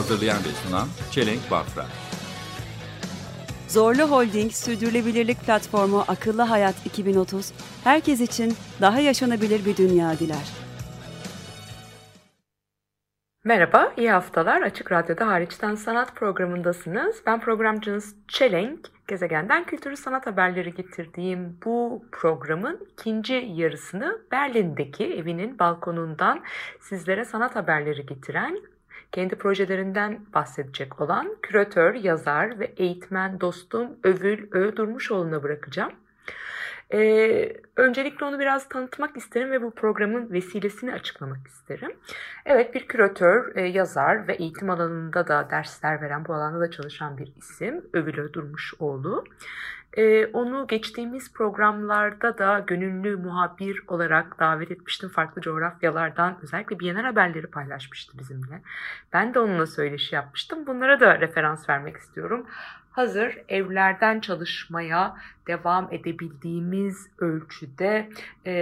Hazırlayan ve sunan Çelenk Bafra. Zorlu Holding Sürdürülebilirlik Platformu Akıllı Hayat 2030, herkes için daha yaşanabilir bir dünya diler. Merhaba, iyi haftalar. Açık Radyo'da Hariçten Sanat programındasınız. Ben programcınız Çelenk. Gezegenden kültürü sanat haberleri getirdiğim bu programın ikinci yarısını Berlin'deki evinin balkonundan sizlere sanat haberleri getiren kendi projelerinden bahsedecek olan küratör, yazar ve eğitmen dostum Övül Öğdurmuşoğlu'na bırakacağım. Ee, öncelikle onu biraz tanıtmak isterim ve bu programın vesilesini açıklamak isterim. Evet bir küratör, e, yazar ve eğitim alanında da dersler veren, bu alanda da çalışan bir isim Övül Durmuşoğlu. Ee, onu geçtiğimiz programlarda da gönüllü muhabir olarak davet etmiştim. Farklı coğrafyalardan özellikle Biyener haberleri paylaşmıştı bizimle. Ben de onunla söyleşi yapmıştım. Bunlara da referans vermek istiyorum. Hazır evlerden çalışmaya devam edebildiğimiz ölçüde e,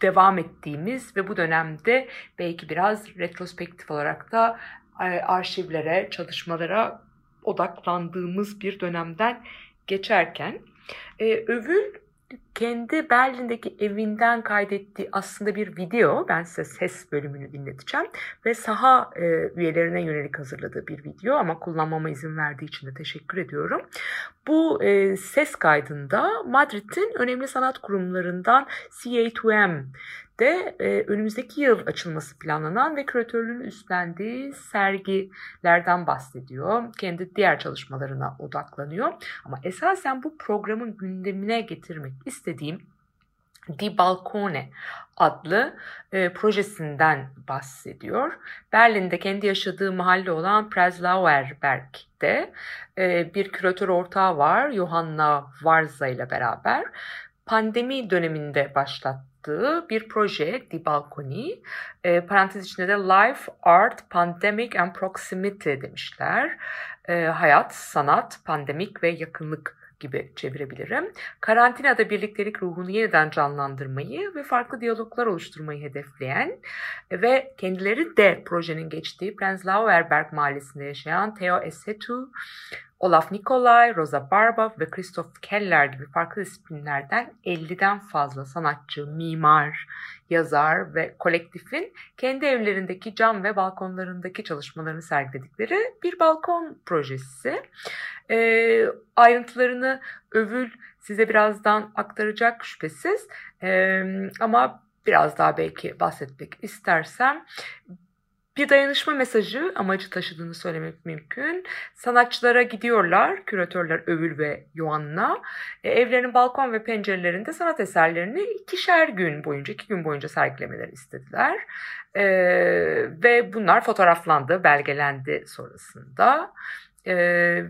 devam ettiğimiz ve bu dönemde belki biraz retrospektif olarak da e, arşivlere, çalışmalara odaklandığımız bir dönemden geçerken e, Övül kendi Berlin'deki evinden kaydettiği aslında bir video. Ben size ses bölümünü dinleteceğim. Ve saha e, üyelerine yönelik hazırladığı bir video ama kullanmama izin verdiği için de teşekkür ediyorum. Bu e, ses kaydında Madrid'in önemli sanat kurumlarından CA2M de e, önümüzdeki yıl açılması planlanan ve küratörlüğünü üstlendiği sergilerden bahsediyor. Kendi diğer çalışmalarına odaklanıyor. Ama esasen bu programın gündemine getirmek istediğim Di Balcone adlı e, projesinden bahsediyor. Berlin'de kendi yaşadığı mahalle olan Prenzlauer Berg'de e, bir küratör ortağı var Johanna Varza ile beraber. Pandemi döneminde başlattığı bir proje Di Balconi. E, parantez içinde de Life, Art, Pandemic and Proximity demişler. E, hayat, sanat, pandemik ve yakınlık gibi çevirebilirim. Karantinada birliktelik ruhunu yeniden canlandırmayı ve farklı diyaloglar oluşturmayı hedefleyen ve kendileri de projenin geçtiği Prenzlauer Berg mahallesinde yaşayan Theo Esetu, Olaf Nikolay, Rosa Barba ve Christoph Keller gibi farklı disiplinlerden 50'den fazla sanatçı, mimar, yazar ve kolektifin kendi evlerindeki cam ve balkonlarındaki çalışmalarını sergiledikleri bir balkon projesi. E, ayrıntılarını Övül size birazdan aktaracak şüphesiz e, ama biraz daha belki bahsetmek istersem bir dayanışma mesajı amacı taşıdığını söylemek mümkün. Sanatçılara gidiyorlar, küratörler Övül ve Yoanna. E, evlerinin balkon ve pencerelerinde sanat eserlerini ikişer gün boyunca, iki gün boyunca sergilemeleri istediler. E, ve bunlar fotoğraflandı, belgelendi sonrasında. Ee,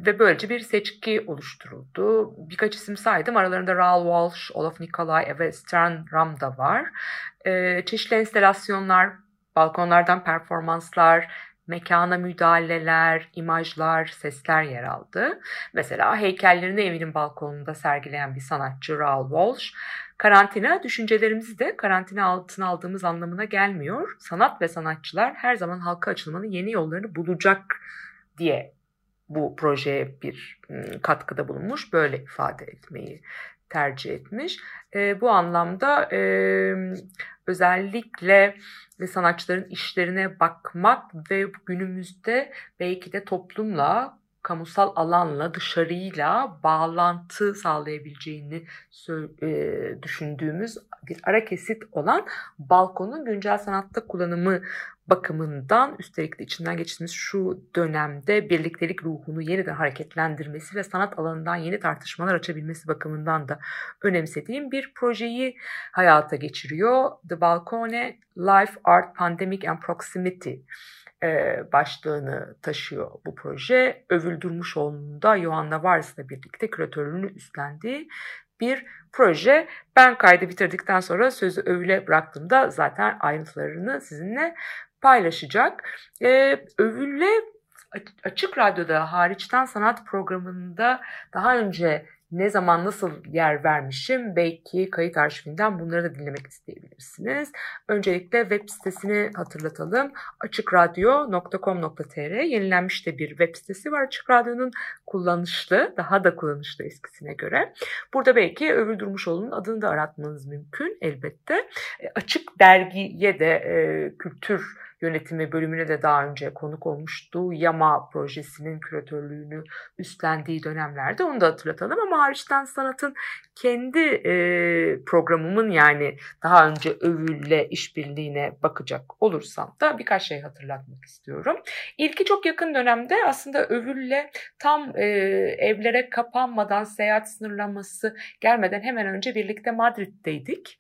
ve böylece bir seçki oluşturuldu. Birkaç isim saydım. Aralarında Raoul Walsh, Olaf Nikolay ve Stern Ram da var. Ee, çeşitli enstelasyonlar, balkonlardan performanslar, mekana müdahaleler, imajlar, sesler yer aldı. Mesela heykellerini evinin balkonunda sergileyen bir sanatçı Raoul Walsh, karantina düşüncelerimizi de karantina altına aldığımız anlamına gelmiyor. Sanat ve sanatçılar her zaman halka açılmanın yeni yollarını bulacak diye bu projeye bir katkıda bulunmuş. Böyle ifade etmeyi tercih etmiş. E, bu anlamda e, özellikle sanatçıların işlerine bakmak ve günümüzde belki de toplumla kamusal alanla dışarıyla bağlantı sağlayabileceğini e, düşündüğümüz bir ara kesit olan balkonun güncel sanatta kullanımı bakımından üstelik de içinden geçtiğimiz şu dönemde birliktelik ruhunu yeniden hareketlendirmesi ve sanat alanından yeni tartışmalar açabilmesi bakımından da önemsediğim bir projeyi hayata geçiriyor. The Balcone Life Art Pandemic and Proximity e, başlığını taşıyor bu proje. Övül Durmuşoğlu'nun da Johanna Vars'la birlikte küratörlüğünü üstlendiği bir proje. Ben kaydı bitirdikten sonra sözü Övül'e bıraktığımda zaten ayrıntılarını sizinle paylaşacak. Ee, Övül'le Açık Radyo'da hariçten sanat programında daha önce ne zaman nasıl yer vermişim belki kayıt arşivinden bunları da dinlemek isteyebilirsiniz. Öncelikle web sitesini hatırlatalım. açıkradyo.com.tr yenilenmiş de bir web sitesi var Açık Radyo'nun kullanışlı, daha da kullanışlı eskisine göre. Burada belki Övül Durmuşoğlu'nun adını da aratmanız mümkün elbette. E, açık dergiye de e, kültür yönetimi bölümüne de daha önce konuk olmuştu. Yama projesinin küratörlüğünü üstlendiği dönemlerde onu da hatırlatalım ama hariçten sanatın kendi e, programımın yani daha önce övülle işbirliğine bakacak olursam da birkaç şey hatırlatmak istiyorum. İlki çok yakın dönemde aslında övülle tam e, evlere kapanmadan seyahat sınırlaması gelmeden hemen önce birlikte Madrid'deydik.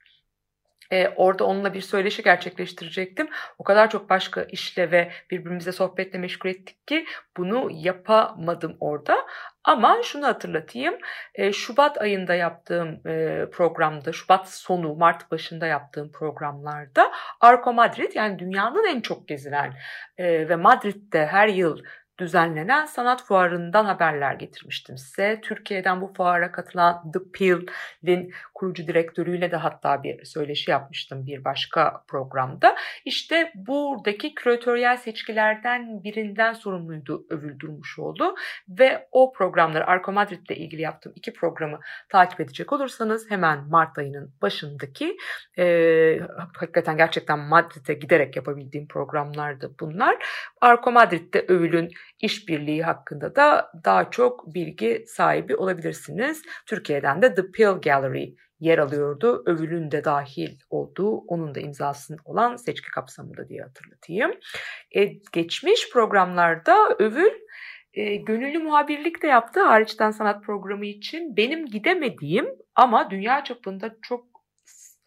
E, orada onunla bir söyleşi gerçekleştirecektim. O kadar çok başka işle ve birbirimize sohbetle meşgul ettik ki bunu yapamadım orada. Ama şunu hatırlatayım. E, Şubat ayında yaptığım e, programda, Şubat sonu, Mart başında yaptığım programlarda Arco Madrid yani dünyanın en çok gezilen e, ve Madrid'de her yıl düzenlenen sanat fuarından haberler getirmiştim size. Türkiye'den bu fuara katılan The Peel'in kurucu direktörüyle de hatta bir söyleşi yapmıştım bir başka programda. İşte buradaki küratöryel seçkilerden birinden sorumluydu Övül Durmuşoğlu ve o programları Arko Madrid ile ilgili yaptığım iki programı takip edecek olursanız hemen Mart ayının başındaki e, hakikaten gerçekten Madrid'e giderek yapabildiğim programlardı bunlar. Arko Madrid'de Övül'ün işbirliği hakkında da daha çok bilgi sahibi olabilirsiniz. Türkiye'den de The Pill Gallery yer alıyordu. Övül'ün de dahil olduğu, onun da imzasının olan seçki kapsamında diye hatırlatayım. E, geçmiş programlarda Övül e, gönüllü muhabirlik de yaptı hariçten sanat programı için. Benim gidemediğim ama dünya çapında çok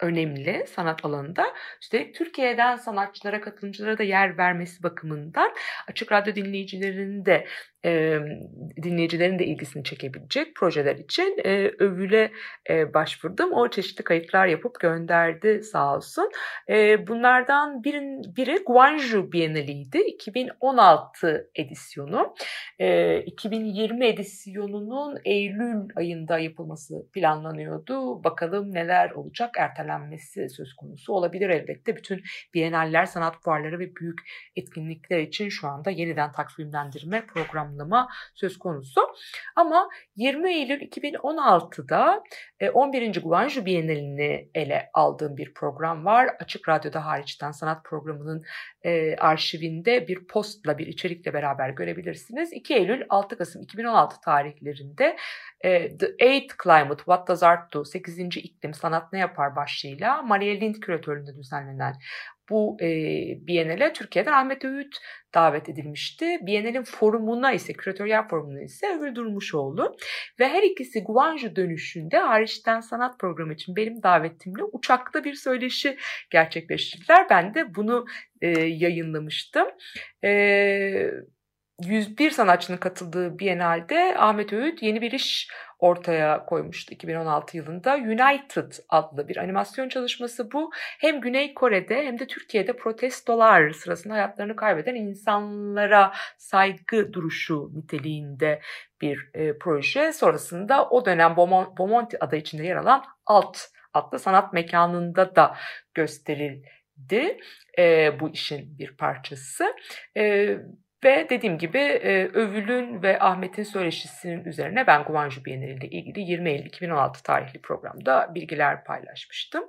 önemli sanat alanında. İşte Türkiye'den sanatçılara, katılımcılara da yer vermesi bakımından Açık Radyo dinleyicilerinin de e, dinleyicilerin de ilgisini çekebilecek projeler için e, övüle e, başvurdum. O çeşitli kayıtlar yapıp gönderdi sağ olsun. E, bunlardan birin, biri Guangzhou Bienaliydi. 2016 edisyonu. E, 2020 edisyonunun Eylül ayında yapılması planlanıyordu. Bakalım neler olacak ertelenmesi söz konusu olabilir elbette. Bütün bienaller, sanat fuarları ve büyük etkinlikler için şu anda yeniden takvimlendirme programı planlama söz konusu. Ama 20 Eylül 2016'da 11. E, Guangzhou Bienalini ele aldığım bir program var. Açık Radyo'da hariçten sanat programının e, arşivinde bir postla bir içerikle beraber görebilirsiniz. 2 Eylül 6 Kasım 2016 tarihlerinde e, The Eighth Climate What Does Art Do 8. İklim Sanat Ne Yapar başlığıyla Maria Lind küratörlüğünde düzenlenen bu e, Biennale Türkiye'den Ahmet Öğüt davet edilmişti. Biennale'in forumuna ise, küratöryel forumuna ise Övül Durmuşoğlu ve her ikisi Guangzhou dönüşünde hariçten sanat programı için benim davetimle uçakta bir söyleşi gerçekleştirdiler. Ben de bunu e, yayınlamıştım. E, 101 sanatçının katıldığı Biennale'de Ahmet Öğüt yeni bir iş ortaya koymuştu 2016 yılında. United adlı bir animasyon çalışması bu. Hem Güney Kore'de hem de Türkiye'de protestolar sırasında hayatlarını kaybeden insanlara saygı duruşu niteliğinde bir e, proje. Sonrasında o dönem Bomonti adı içinde yer alan Alt adlı sanat mekanında da gösterildi e, bu işin bir parçası. E, ve dediğim gibi e, Övül'ün ve Ahmet'in söyleşisinin üzerine ben Guangzhou Bienali ile ilgili 20 Eylül 2016 tarihli programda bilgiler paylaşmıştım.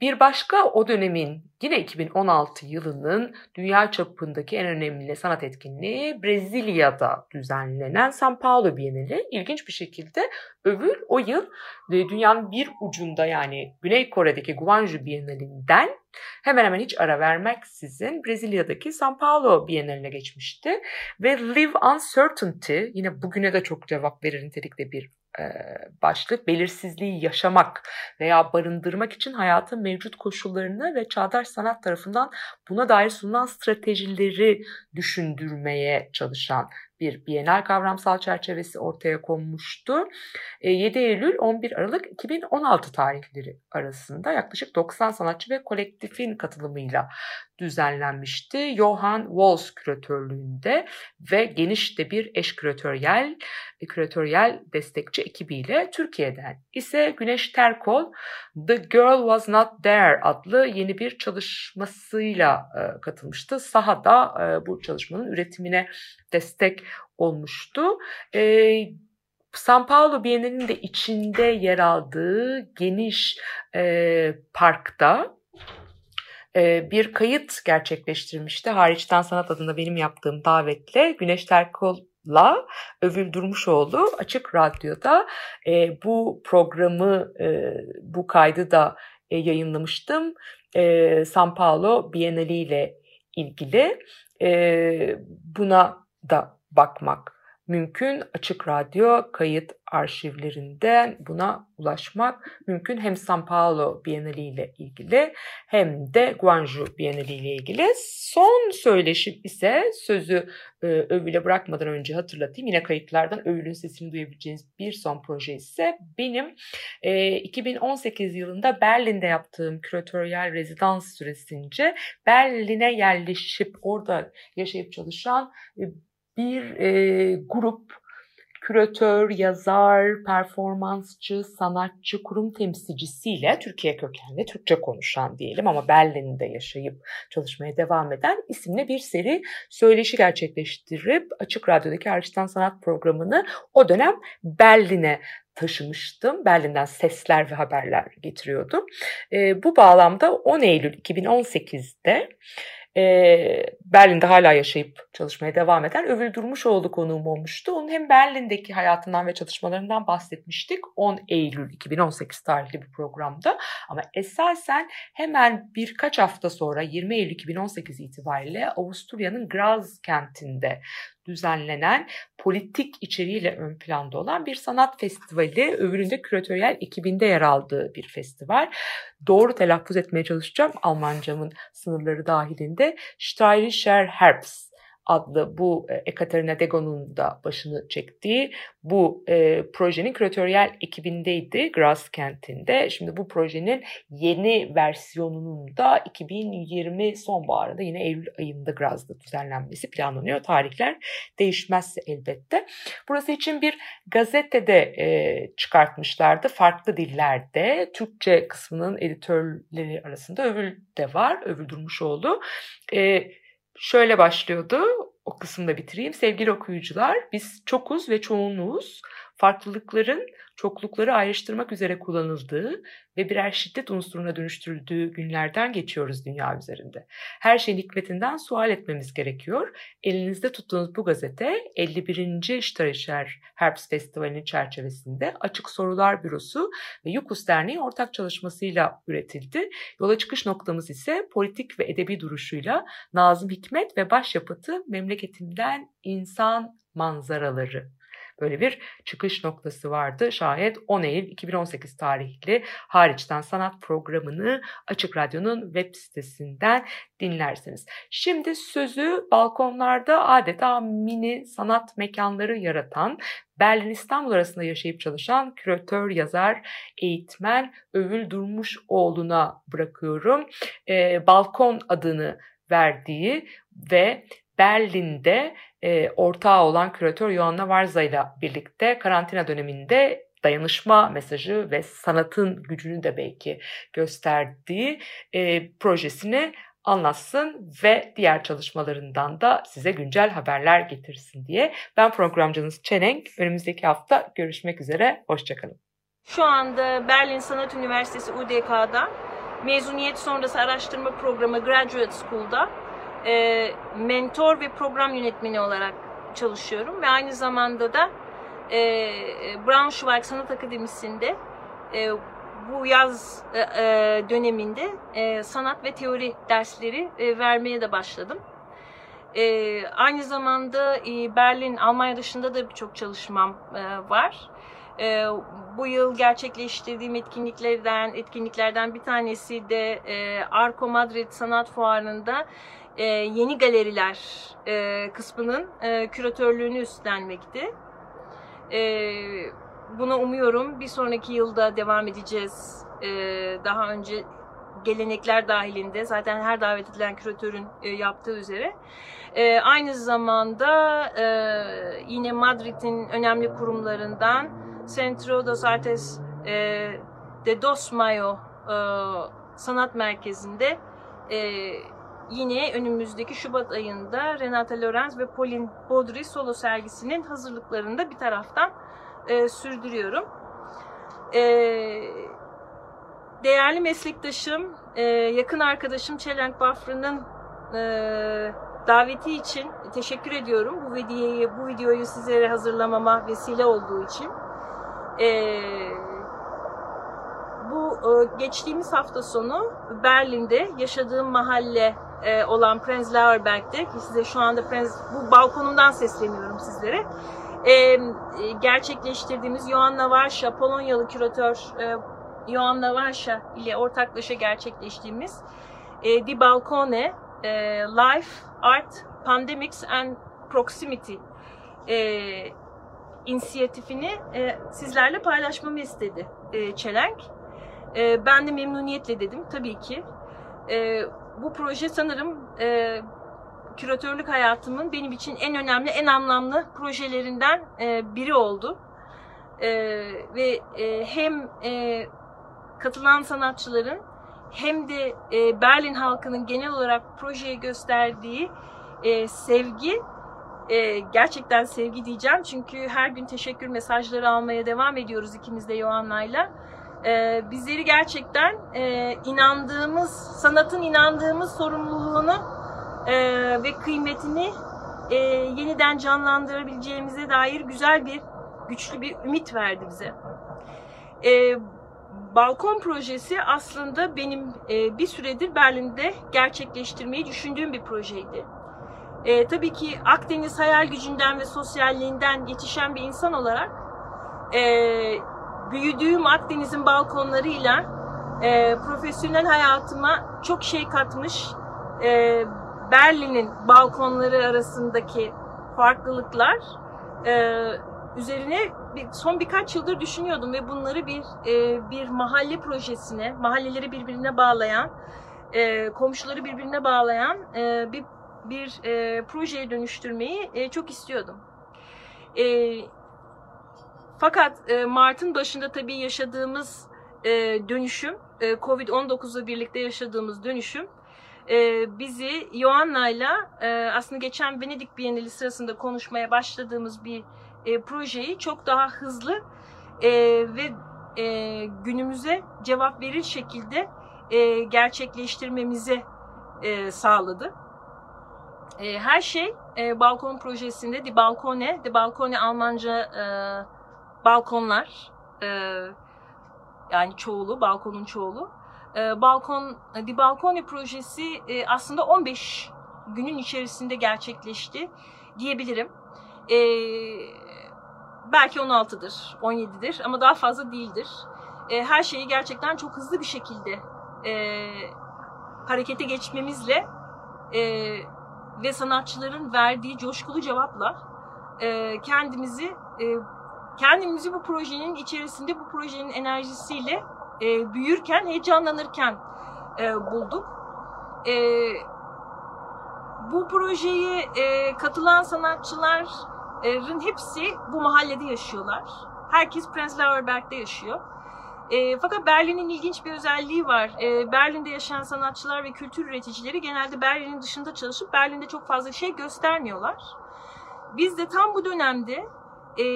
Bir başka o dönemin yine 2016 yılının dünya çapındaki en önemli sanat etkinliği Brezilya'da düzenlenen São Paulo Bienali. İlginç bir şekilde Övül o yıl e, dünyanın bir ucunda yani Güney Kore'deki Guangzhou Bienalinden hemen hemen hiç ara vermeksizin Brezilya'daki São Paulo Bienaline geçmişti. Ve Live Uncertainty yine bugüne de çok cevap verir nitelikte bir başlık. Belirsizliği yaşamak veya barındırmak için hayatın mevcut koşullarını ve çağdaş sanat tarafından buna dair sunulan stratejileri düşündürmeye çalışan bir Bienal kavramsal çerçevesi ortaya konmuştu. 7 Eylül 11 Aralık 2016 tarihleri arasında yaklaşık 90 sanatçı ve kolektifin katılımıyla düzenlenmişti. Johann Walls küratörlüğünde ve geniş de bir eş küratöryel, küratöryel destekçi ekibiyle Türkiye'den ise Güneş Terkol The Girl Was Not There adlı yeni bir çalışmasıyla e, katılmıştı. Sahada e, bu çalışmanın üretimine destek olmuştu. E, San Paulo Bienali'nin de içinde yer aldığı geniş e, parkta bir kayıt gerçekleştirmişti. Hariçten Sanat adında benim yaptığım davetle Güneş Terkol'la Övül Durmuşoğlu Açık Radyo'da bu programı, bu kaydı da yayınlamıştım. San Paulo Bienali ile ilgili. Buna da bakmak mümkün. Açık Radyo kayıt arşivlerinden buna ulaşmak mümkün. Hem San Paulo Bienali ile ilgili hem de Guangzhou Bienali ile ilgili. Son söyleşim ise sözü e, Övül'e bırakmadan önce hatırlatayım. Yine kayıtlardan Övül'ün sesini duyabileceğiniz bir son proje ise benim e, 2018 yılında Berlin'de yaptığım küratöryel rezidans süresince Berlin'e yerleşip orada yaşayıp çalışan e, bir e, grup küratör, yazar, performansçı, sanatçı, kurum temsilcisiyle Türkiye kökenli, Türkçe konuşan diyelim ama Berlin'de yaşayıp çalışmaya devam eden isimli bir seri söyleşi gerçekleştirip Açık Radyo'daki Hariçten Sanat programını o dönem Berlin'e taşımıştım. Berlin'den sesler ve haberler getiriyordum. E, bu bağlamda 10 Eylül 2018'de e, Berlin'de hala yaşayıp çalışmaya devam eden Övül Durmuşoğlu konuğum olmuştu. Onun hem Berlin'deki hayatından ve çalışmalarından bahsetmiştik 10 Eylül 2018 tarihli bir programda. Ama esasen hemen birkaç hafta sonra 20 Eylül 2018 itibariyle Avusturya'nın Graz kentinde düzenlenen politik içeriğiyle ön planda olan bir sanat festivali. Övülünde küratöryel ekibinde yer aldığı bir festival. Doğru telaffuz etmeye çalışacağım Almancamın sınırları dahilinde. Steirischer Herbst adlı bu e, Ekaterina Degon'un da başını çektiği bu e, projenin küratöryel ekibindeydi Graz kentinde. Şimdi bu projenin yeni versiyonunun da 2020 sonbaharında yine Eylül ayında Graz'da düzenlenmesi planlanıyor. Tarihler değişmezse elbette. Burası için bir gazetede e, çıkartmışlardı farklı dillerde. Türkçe kısmının editörleri arasında Övül de var. Övül Durmuşoğlu. E, şöyle başlıyordu. O kısımda bitireyim. Sevgili okuyucular, biz çokuz ve çoğunluğuz. Farklılıkların çoklukları ayrıştırmak üzere kullanıldığı ve birer şiddet unsuruna dönüştürüldüğü günlerden geçiyoruz dünya üzerinde. Her şeyin hikmetinden sual etmemiz gerekiyor. Elinizde tuttuğunuz bu gazete 51. Steirischer Herbst Festivali'nin çerçevesinde Açık Sorular Bürosu ve Yukus Derneği ortak çalışmasıyla üretildi. Yola çıkış noktamız ise politik ve edebi duruşuyla Nazım Hikmet ve başyapıtı Memleketimden İnsan Manzaraları böyle bir çıkış noktası vardı. Şayet 10 Eylül 2018 tarihli hariçten sanat programını Açık Radyo'nun web sitesinden dinlersiniz. Şimdi sözü balkonlarda adeta mini sanat mekanları yaratan Berlin İstanbul arasında yaşayıp çalışan küratör, yazar, eğitmen Övül Durmuşoğlu'na bırakıyorum. Ee, balkon adını verdiği ve Berlin'de e, ortağı olan küratör Joanna Varza ile birlikte karantina döneminde dayanışma mesajı ve sanatın gücünü de belki gösterdiği e, projesini anlatsın ve diğer çalışmalarından da size güncel haberler getirsin diye. Ben programcınız Çelenk. Önümüzdeki hafta görüşmek üzere. Hoşçakalın. Şu anda Berlin Sanat Üniversitesi UDK'da mezuniyet sonrası araştırma programı Graduate School'da e, mentor ve program yönetmeni olarak çalışıyorum ve aynı zamanda da e, Braunschweig Sanat Akademisi'nde e, bu yaz e, e, döneminde e, sanat ve teori dersleri e, vermeye de başladım. E, aynı zamanda e, Berlin, Almanya dışında da birçok çalışmam e, var. E, bu yıl gerçekleştirdiğim etkinliklerden etkinliklerden bir tanesi de e, Arco Madrid Sanat Fuarı'nda e, yeni galeriler e, kısmının e, küratörlüğünü üstlenmekti. E, buna umuyorum bir sonraki yılda devam edeceğiz. E, daha önce gelenekler dahilinde zaten her davet edilen küratörün e, yaptığı üzere. E, aynı zamanda e, yine Madrid'in önemli kurumlarından Centro dos Artes e, de Dos Mayo e, Sanat Merkezi'nde e, yine önümüzdeki Şubat ayında Renata Lorenz ve Pauline Baudry solo sergisinin hazırlıklarını bir taraftan e, sürdürüyorum. E, değerli meslektaşım, e, yakın arkadaşım Çelenk Bafrı'nın e, daveti için teşekkür ediyorum. Bu videoyu, bu videoyu sizlere hazırlamama vesile olduğu için. E, bu e, geçtiğimiz hafta sonu Berlin'de yaşadığım mahalle e, olan Prenzlauerberg'de ki size şu anda Prenz, bu balkonumdan sesleniyorum sizlere. E, e, gerçekleştirdiğimiz Joanna Varsha, Polonyalı küratör e, Joanna Varsha ile ortaklaşa gerçekleştiğimiz e, Di Balcone e, Life, Art, Pandemics and Proximity e, inisiyatifini e, sizlerle paylaşmamı istedi e, Çelenk. E, ben de memnuniyetle dedim tabii ki. E, bu proje sanırım e, küratörlük hayatımın benim için en önemli, en anlamlı projelerinden e, biri oldu. E, ve e, hem e, katılan sanatçıların hem de e, Berlin halkının genel olarak projeye gösterdiği e, sevgi e, gerçekten sevgi diyeceğim çünkü her gün teşekkür mesajları almaya devam ediyoruz ikimiz de Yohanna'yla. E, bizleri gerçekten e, inandığımız, sanatın inandığımız sorumluluğunu e, ve kıymetini e, yeniden canlandırabileceğimize dair güzel bir, güçlü bir ümit verdi bize. E, Balkon projesi aslında benim e, bir süredir Berlin'de gerçekleştirmeyi düşündüğüm bir projeydi. E, tabii ki Akdeniz hayal gücünden ve sosyalliğinden yetişen bir insan olarak e, büyüdüğüm Akdeniz'in balkonlarıyla e, profesyonel hayatıma çok şey katmış. E, Berlin'in balkonları arasındaki farklılıklar e, üzerine bir, son birkaç yıldır düşünüyordum ve bunları bir e, bir mahalle projesine, mahalleleri birbirine bağlayan, e, komşuları birbirine bağlayan e, bir bir e, projeye dönüştürmeyi e, çok istiyordum. E, fakat e, Mart'ın başında tabii yaşadığımız e, dönüşüm, e, Covid-19'la birlikte yaşadığımız dönüşüm e, bizi Yoanna'yla e, aslında geçen Venedik Bienali sırasında konuşmaya başladığımız bir e, projeyi çok daha hızlı e, ve e, günümüze cevap verir şekilde e, gerçekleştirmemizi e, sağladı. E, her şey e, balkon projesinde Di Balkone, Di Balkone Almanca e, balkonlar, e, yani çoğulu, balkonun çoğulu. E, balkon, Di Balkone projesi e, aslında 15 günün içerisinde gerçekleşti diyebilirim. E, belki 16'dır, 17'dir ama daha fazla değildir. E, her şeyi gerçekten çok hızlı bir şekilde e, harekete geçmemizle e, ve sanatçıların verdiği coşkulu cevapla e, kendimizi e, kendimizi bu projenin içerisinde bu projenin enerjisiyle e, büyürken, heyecanlanırken e, bulduk. E, bu projeyi e, katılan sanatçıların hepsi bu mahallede yaşıyorlar. Herkes Prenzlauerberg'de yaşıyor. E, fakat Berlin'in ilginç bir özelliği var. E, Berlin'de yaşayan sanatçılar ve kültür üreticileri genelde Berlin'in dışında çalışıp Berlin'de çok fazla şey göstermiyorlar. Biz de tam bu dönemde e,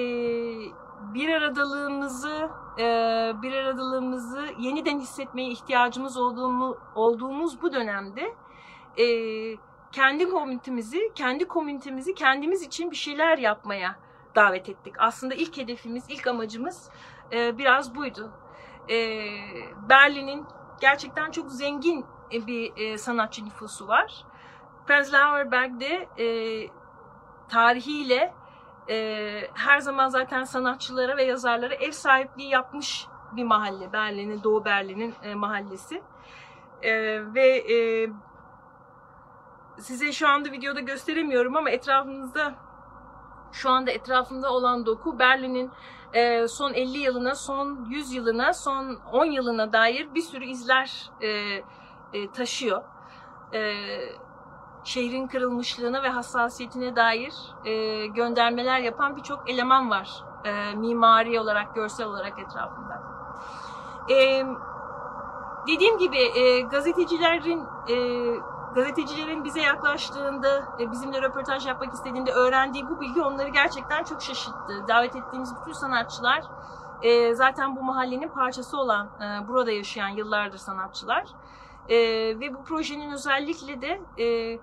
bir aradalığımızı e, bir aradalığımızı yeniden hissetmeye ihtiyacımız olduğumu, olduğumuz bu dönemde e, kendi komünitemizi, kendi komünitemizi kendimiz için bir şeyler yapmaya davet ettik. Aslında ilk hedefimiz, ilk amacımız e, biraz buydu. E, Berlin'in gerçekten çok zengin bir e, sanatçı nüfusu var. Prenzlauer Berg'de e, tarihiyle e, her zaman zaten sanatçılara ve yazarlara ev sahipliği yapmış bir mahalle. Berlin'in, Doğu Berlin'in e, mahallesi. E, ve e, size şu anda videoda gösteremiyorum ama etrafınızda şu anda etrafımda olan doku Berlin'in e, son 50 yılına, son 100 yılına, son 10 yılına dair bir sürü izler e, e, taşıyor. E, şehrin kırılmışlığına ve hassasiyetine dair e, göndermeler yapan birçok eleman var. E, mimari olarak, görsel olarak etrafında. E, dediğim gibi e, gazetecilerin e, gazetecilerin bize yaklaştığında, e, bizimle röportaj yapmak istediğinde öğrendiği bu bilgi onları gerçekten çok şaşırttı. Davet ettiğimiz bütün sanatçılar e, zaten bu mahallenin parçası olan, e, burada yaşayan yıllardır sanatçılar. E, ve bu projenin özellikle de e,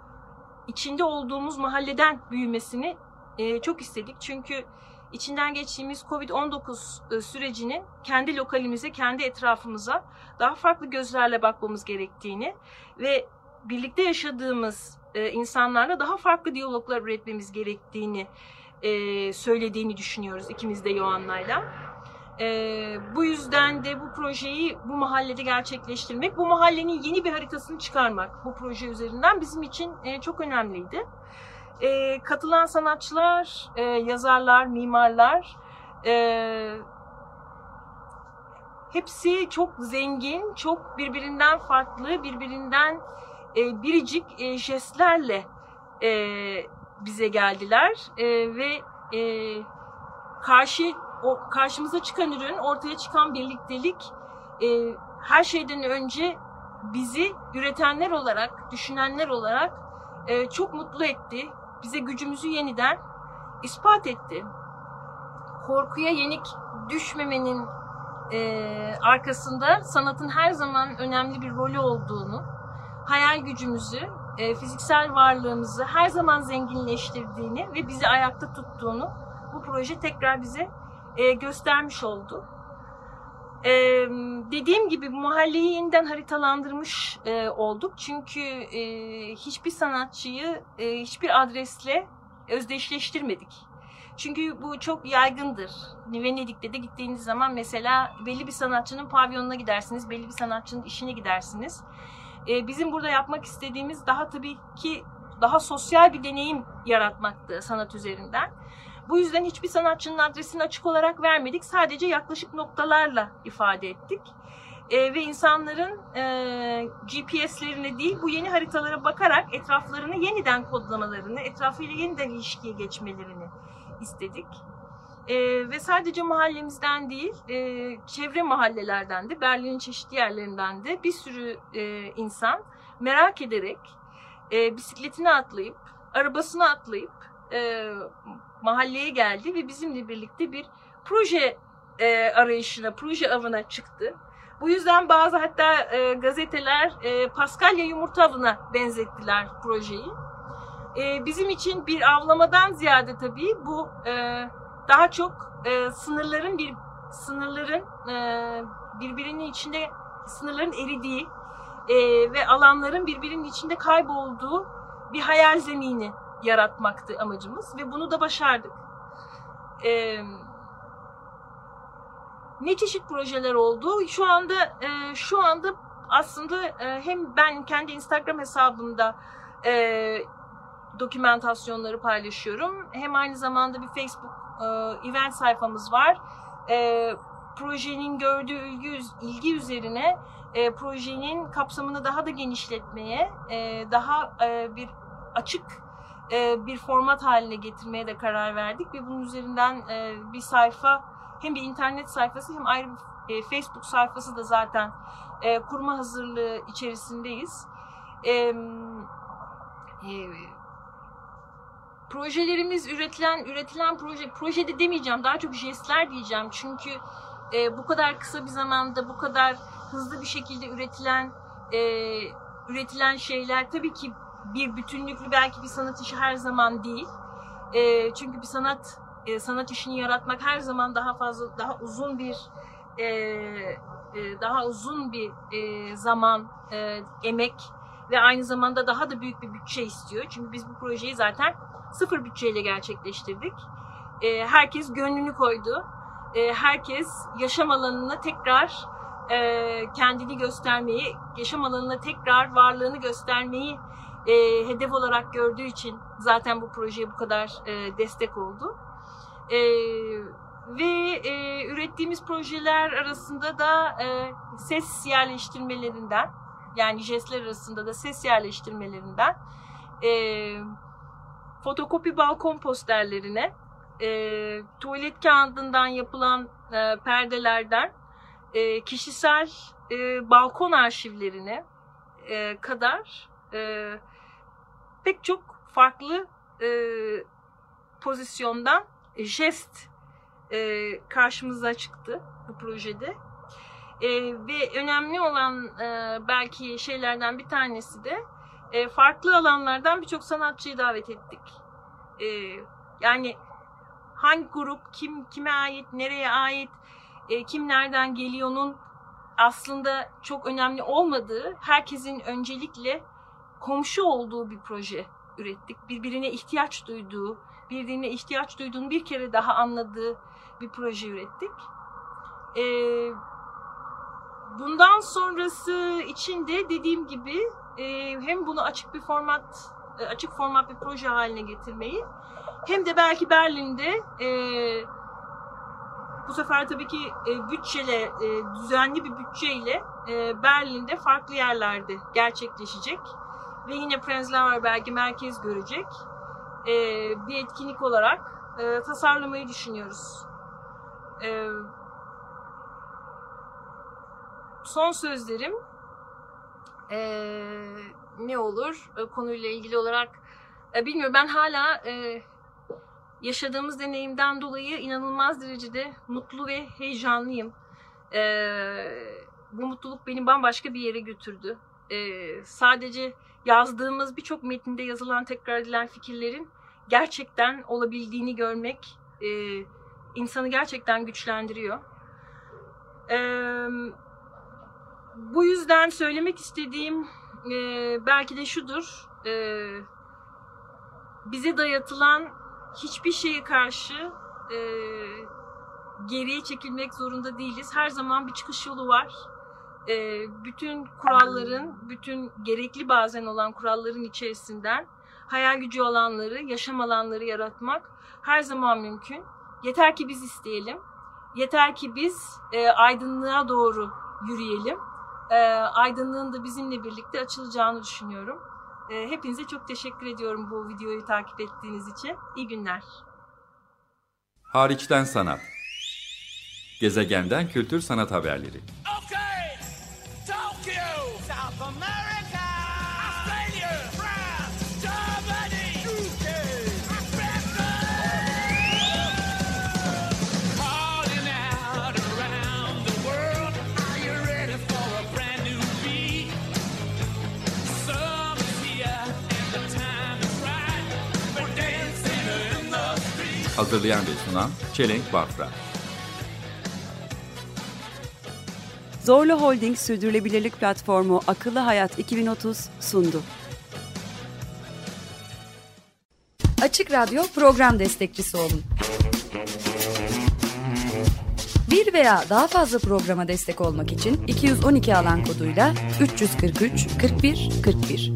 içinde olduğumuz mahalleden büyümesini e, çok istedik. Çünkü içinden geçtiğimiz Covid-19 e, sürecinin kendi lokalimize, kendi etrafımıza daha farklı gözlerle bakmamız gerektiğini ve birlikte yaşadığımız e, insanlarla daha farklı diyaloglar üretmemiz gerektiğini e, söylediğini düşünüyoruz ikimiz de Yohan'layla. E, bu yüzden de bu projeyi bu mahallede gerçekleştirmek, bu mahallenin yeni bir haritasını çıkarmak bu proje üzerinden bizim için e, çok önemliydi. E, katılan sanatçılar, e, yazarlar, mimarlar e, hepsi çok zengin, çok birbirinden farklı, birbirinden e, biricik e, jestlerle e, bize geldiler e, ve e, karşı o karşımıza çıkan ürün, ortaya çıkan birliktelik e, her şeyden önce bizi üretenler olarak, düşünenler olarak e, çok mutlu etti. Bize gücümüzü yeniden ispat etti. Korkuya yenik düşmemenin e, arkasında sanatın her zaman önemli bir rolü olduğunu, hayal gücümüzü, e, fiziksel varlığımızı her zaman zenginleştirdiğini ve bizi ayakta tuttuğunu bu proje tekrar bize e, göstermiş oldu. E, dediğim gibi mahalleyi yeniden haritalandırmış e, olduk. Çünkü e, hiçbir sanatçıyı e, hiçbir adresle özdeşleştirmedik. Çünkü bu çok yaygındır. Venedik'te de gittiğiniz zaman mesela belli bir sanatçının pavyonuna gidersiniz, belli bir sanatçının işine gidersiniz. Ee, bizim burada yapmak istediğimiz daha tabii ki daha sosyal bir deneyim yaratmaktı sanat üzerinden. Bu yüzden hiçbir sanatçının adresini açık olarak vermedik. Sadece yaklaşık noktalarla ifade ettik. Ee, ve insanların e, GPS'lerine değil bu yeni haritalara bakarak etraflarını yeniden kodlamalarını, etrafıyla yeniden ilişkiye geçmelerini istedik. Ee, ve sadece mahallemizden değil, e, çevre mahallelerden de, Berlin'in çeşitli yerlerinden de bir sürü e, insan merak ederek e, bisikletine atlayıp, arabasına atlayıp e, mahalleye geldi ve bizimle birlikte bir proje e, arayışına, proje avına çıktı. Bu yüzden bazı hatta e, gazeteler e, Paskalya yumurta avına benzettiler projeyi. E, bizim için bir avlamadan ziyade tabii bu e, daha çok e, sınırların bir sınırların e, birbirinin içinde sınırların eridiği e, ve alanların birbirinin içinde kaybolduğu bir hayal zemini yaratmaktı amacımız ve bunu da başardık. E, ne çeşit projeler oldu? Şu anda e, şu anda aslında e, hem ben kendi Instagram hesabımda e, dokümantasyonları paylaşıyorum. Hem aynı zamanda bir Facebook e, event sayfamız var. E, projenin gördüğü ilgi, ilgi üzerine e, projenin kapsamını daha da genişletmeye, e, daha e, bir açık e, bir format haline getirmeye de karar verdik ve bunun üzerinden e, bir sayfa hem bir internet sayfası hem ayrı bir e, Facebook sayfası da zaten kurma hazırlığı içerisindeyiz. Projelerimiz üretilen üretilen proje projede demeyeceğim daha çok jestler diyeceğim çünkü bu kadar kısa bir zamanda bu kadar hızlı bir şekilde üretilen üretilen şeyler tabii ki bir bütünlüklü belki bir sanat işi her zaman değil e, çünkü bir sanat e, sanat işini yaratmak her zaman daha fazla daha uzun bir e, e, daha uzun bir e, zaman e, emek ve aynı zamanda daha da büyük bir bütçe istiyor çünkü biz bu projeyi zaten sıfır bütçeyle gerçekleştirdik. E, herkes gönlünü koydu. E, herkes yaşam alanını tekrar e, kendini göstermeyi, yaşam alanına tekrar varlığını göstermeyi e, hedef olarak gördüğü için zaten bu projeye bu kadar e, destek oldu. E, ve e, ürettiğimiz projeler arasında da e, ses yerleştirmelerinden, yani jestler arasında da ses yerleştirmelerinden, e, fotokopi balkon posterlerine, e, tuvalet kağıdından yapılan e, perdelerden, e, kişisel e, balkon arşivlerine e, kadar e, pek çok farklı e, pozisyondan jest e, karşımıza çıktı bu projede. E, ve önemli olan e, belki şeylerden bir tanesi de e, farklı alanlardan birçok sanatçıyı davet ettik. E, yani hangi grup, kim kime ait, nereye ait, e, kim nereden geliyor'nun aslında çok önemli olmadığı, herkesin öncelikle komşu olduğu bir proje ürettik. Birbirine ihtiyaç duyduğu, birbirine ihtiyaç duyduğunu bir kere daha anladığı bir proje ürettik. E, bundan sonrası için de dediğim gibi e, hem bunu açık bir format, e, açık format bir proje haline getirmeyi hem de belki Berlin'de e, bu sefer tabii ki e, bütçeyle, e, düzenli bir bütçeyle e, Berlin'de farklı yerlerde gerçekleşecek. Ve yine Prenzlauer belki merkez görecek e, bir etkinlik olarak e, tasarlamayı düşünüyoruz. E, son sözlerim e, ne olur e, konuyla ilgili olarak e, bilmiyorum ben hala e, yaşadığımız deneyimden dolayı inanılmaz derecede mutlu ve heyecanlıyım. Ee, bu mutluluk beni bambaşka bir yere götürdü. Ee, sadece yazdığımız birçok metinde yazılan tekrar edilen fikirlerin gerçekten olabildiğini görmek e, insanı gerçekten güçlendiriyor. Ee, bu yüzden söylemek istediğim e, belki de şudur. E, bize dayatılan hiçbir şeye karşı e, geriye çekilmek zorunda değiliz. Her zaman bir çıkış yolu var. E, bütün kuralların, bütün gerekli bazen olan kuralların içerisinden hayal gücü alanları, yaşam alanları yaratmak her zaman mümkün. Yeter ki biz isteyelim. Yeter ki biz e, aydınlığa doğru yürüyelim. E, aydınlığın da bizimle birlikte açılacağını düşünüyorum. E, hepinize çok teşekkür ediyorum bu videoyu takip ettiğiniz için. İyi günler. Hariçten sanat. Gezegenden kültür sanat haberleri. Hazırlayan ve sunan Çelenk Bafra. Zorlu Holding Sürdürülebilirlik Platformu Akıllı Hayat 2030 sundu. Açık Radyo program destekçisi olun. Bir veya daha fazla programa destek olmak için 212 alan koduyla 343 41 41.